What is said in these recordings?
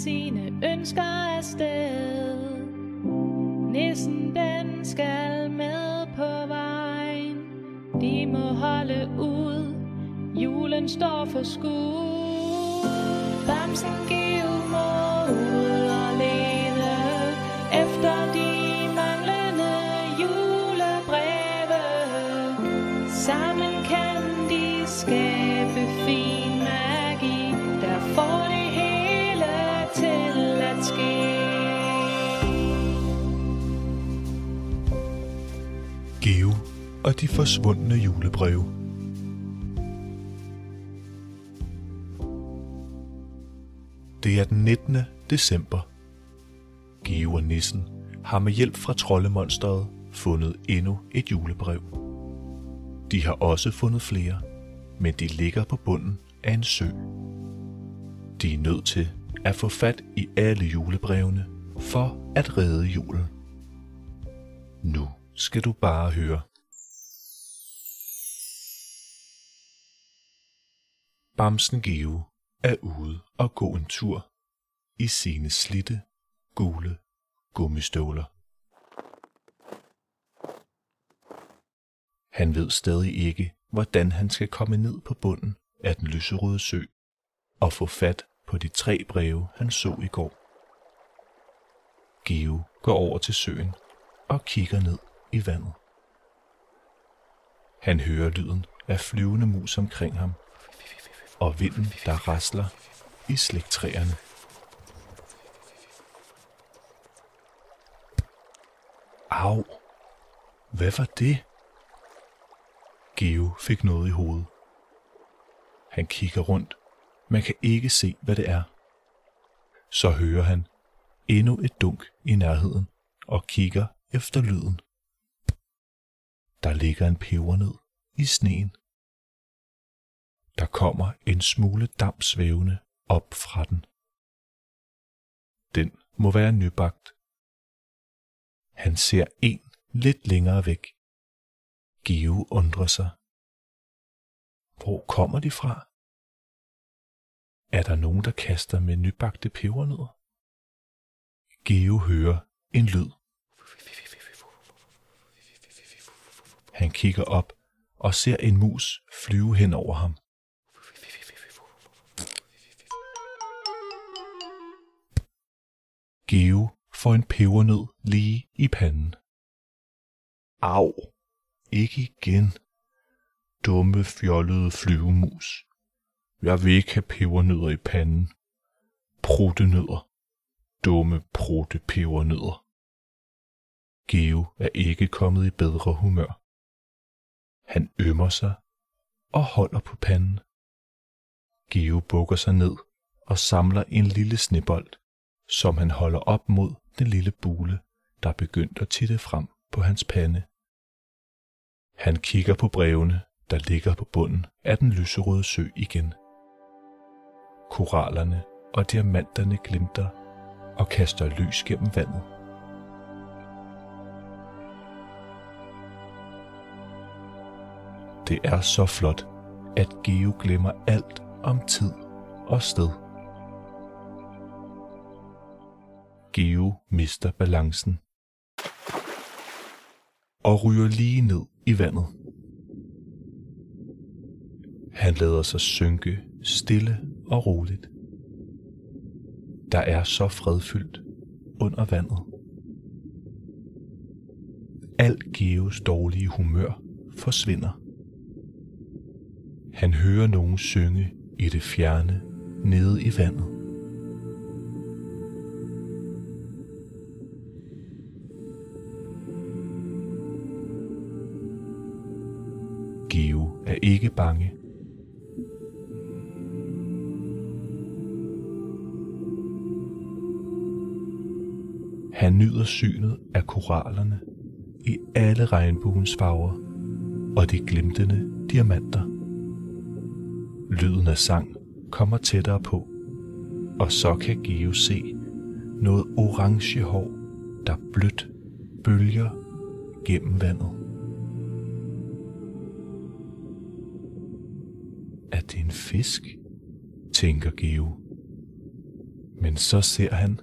sine ønsker afsted. Nissen den skal med på vejen. De må holde ud. Julen står for skud. Bamsen giv mod. Forsvundne julebreve. Det er den 19. december. Geo og Nissen har med hjælp fra troldemonstret fundet endnu et julebrev. De har også fundet flere, men de ligger på bunden af en sø. De er nødt til at få fat i alle julebrevene for at redde julen. Nu skal du bare høre. Bamsen Geo er ude og gå en tur i sine slitte, gule gummistøvler. Han ved stadig ikke, hvordan han skal komme ned på bunden af den lyserøde sø og få fat på de tre breve, han så i går. Geo går over til søen og kigger ned i vandet. Han hører lyden af flyvende mus omkring ham, og vinden, der rasler i slægtræerne. Au! Hvad var det? Geo fik noget i hovedet. Han kigger rundt. Man kan ikke se, hvad det er. Så hører han endnu et dunk i nærheden og kigger efter lyden. Der ligger en pebernød i sneen. Der kommer en smule damp svævende op fra den. Den må være nybagt. Han ser en lidt længere væk. Geo undrer sig. Hvor kommer de fra? Er der nogen, der kaster med nybagte pebernødder? Geo hører en lyd. Han kigger op og ser en mus flyve hen over ham. Geo får en pebernød lige i panden. Au, ikke igen. Dumme, fjollede flyvemus. Jeg vil ikke have pebernødder i panden. Pruttenødder. Dumme, prutte pebernødder. Geo er ikke kommet i bedre humør. Han ømmer sig og holder på panden. Geo bukker sig ned og samler en lille snebold, som han holder op mod den lille bule, der er begyndt at titte frem på hans pande. Han kigger på brevene, der ligger på bunden af den lyserøde sø igen. Korallerne og diamanterne glimter og kaster lys gennem vandet. Det er så flot, at Geo glemmer alt om tid og sted. Geo mister balancen og ryger lige ned i vandet. Han lader sig synke stille og roligt. Der er så fredfyldt under vandet. Alt Geos dårlige humør forsvinder. Han hører nogen synge i det fjerne nede i vandet. Geo er ikke bange. Han nyder synet af korallerne i alle regnbuens farver og de glimtende diamanter. Lyden af sang kommer tættere på, og så kan Geo se noget orange hår, der blødt bølger gennem vandet. Fisk? tænker Geo. Men så ser han,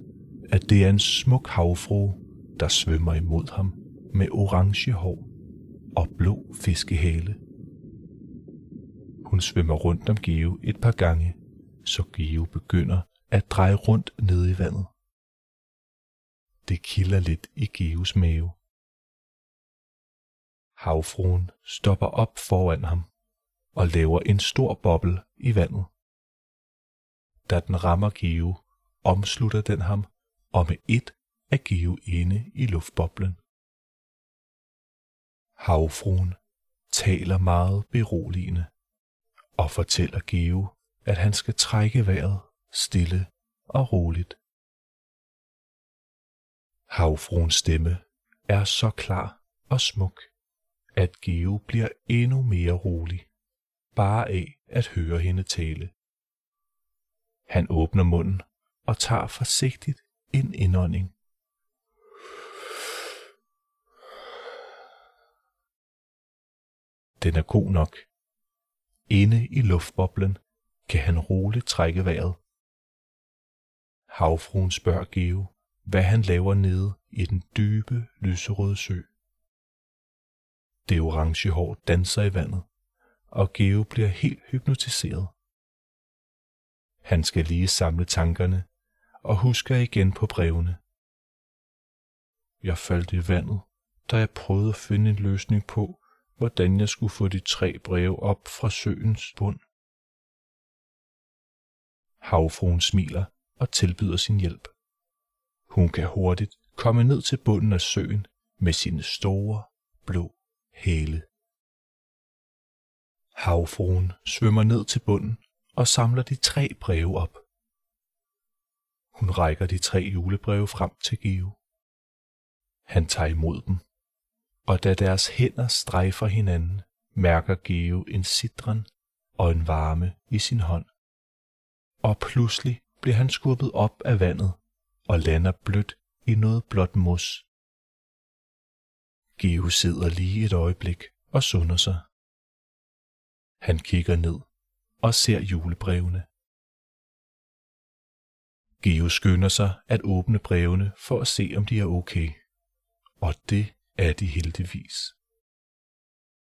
at det er en smuk havfru, der svømmer imod ham med orange hår og blå fiskehale. Hun svømmer rundt om Geo et par gange, så Geo begynder at dreje rundt ned i vandet. Det kilder lidt i Geos mave. Havfruen stopper op foran ham og laver en stor boble i vandet. Da den rammer Geo, omslutter den ham, og med et er Geo inde i luftboblen. Havfruen taler meget beroligende og fortæller Geo, at han skal trække vejret stille og roligt. Havfruens stemme er så klar og smuk, at Geo bliver endnu mere rolig, bare af at høre hende tale. Han åbner munden og tager forsigtigt en indånding. Den er god nok. Inde i luftboblen kan han roligt trække vejret. Havfruen spørger Geo, hvad han laver nede i den dybe, lyserøde sø. Det orange hår danser i vandet, og Geo bliver helt hypnotiseret. Han skal lige samle tankerne og husker igen på brevene. Jeg faldt i vandet, da jeg prøvede at finde en løsning på, hvordan jeg skulle få de tre breve op fra søens bund. Havfruen smiler og tilbyder sin hjælp. Hun kan hurtigt komme ned til bunden af søen med sine store, blå hæle. Havfruen svømmer ned til bunden og samler de tre breve op. Hun rækker de tre julebreve frem til Geo. Han tager imod dem, og da deres hænder strejfer hinanden, mærker Geo en sidren og en varme i sin hånd. Og pludselig bliver han skubbet op af vandet og lander blødt i noget blåt mos. Geo sidder lige et øjeblik og sunder sig. Han kigger ned og ser julebrevene. Geo skynder sig at åbne brevene for at se, om de er okay. Og det er de heldigvis.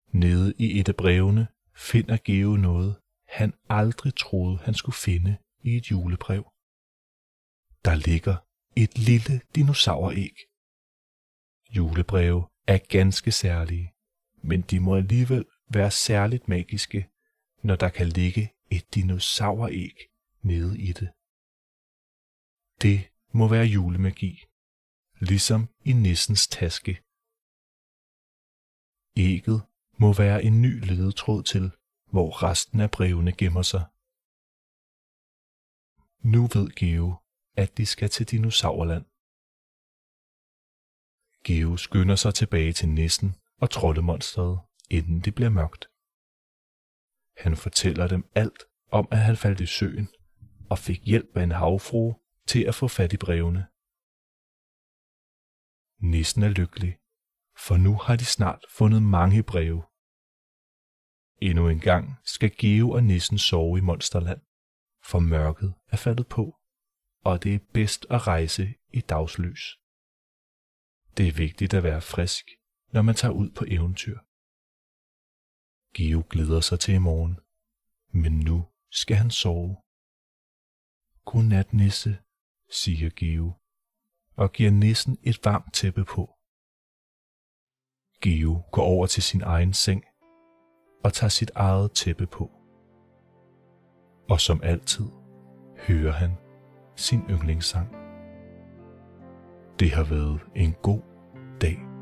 Nede i et af brevene finder Geo noget, han aldrig troede, han skulle finde i et julebrev. Der ligger et lille dinosauræg. Julebreve er ganske særlige, men de må alligevel være særligt magiske, når der kan ligge et dinosauræg nede i det. Det må være julemagi, ligesom i nissens taske. Ægget må være en ny ledetråd til, hvor resten af brevene gemmer sig. Nu ved Geo, at de skal til dinosaurland. Geo skynder sig tilbage til nissen og troldemonstret, inden det bliver mørkt. Han fortæller dem alt om, at han faldt i søen og fik hjælp af en havfrue til at få fat i brevene. Nissen er lykkelig, for nu har de snart fundet mange breve. Endnu en gang skal Geo og Nissen sove i Monsterland, for mørket er faldet på, og det er bedst at rejse i dagslys. Det er vigtigt at være frisk, når man tager ud på eventyr. Geo glæder sig til i morgen, men nu skal han sove. Godnat, Nisse, siger Geo, og giver nissen et varmt tæppe på. Geo går over til sin egen seng og tager sit eget tæppe på. Og som altid hører han sin yndlingssang. Det har været en god dag.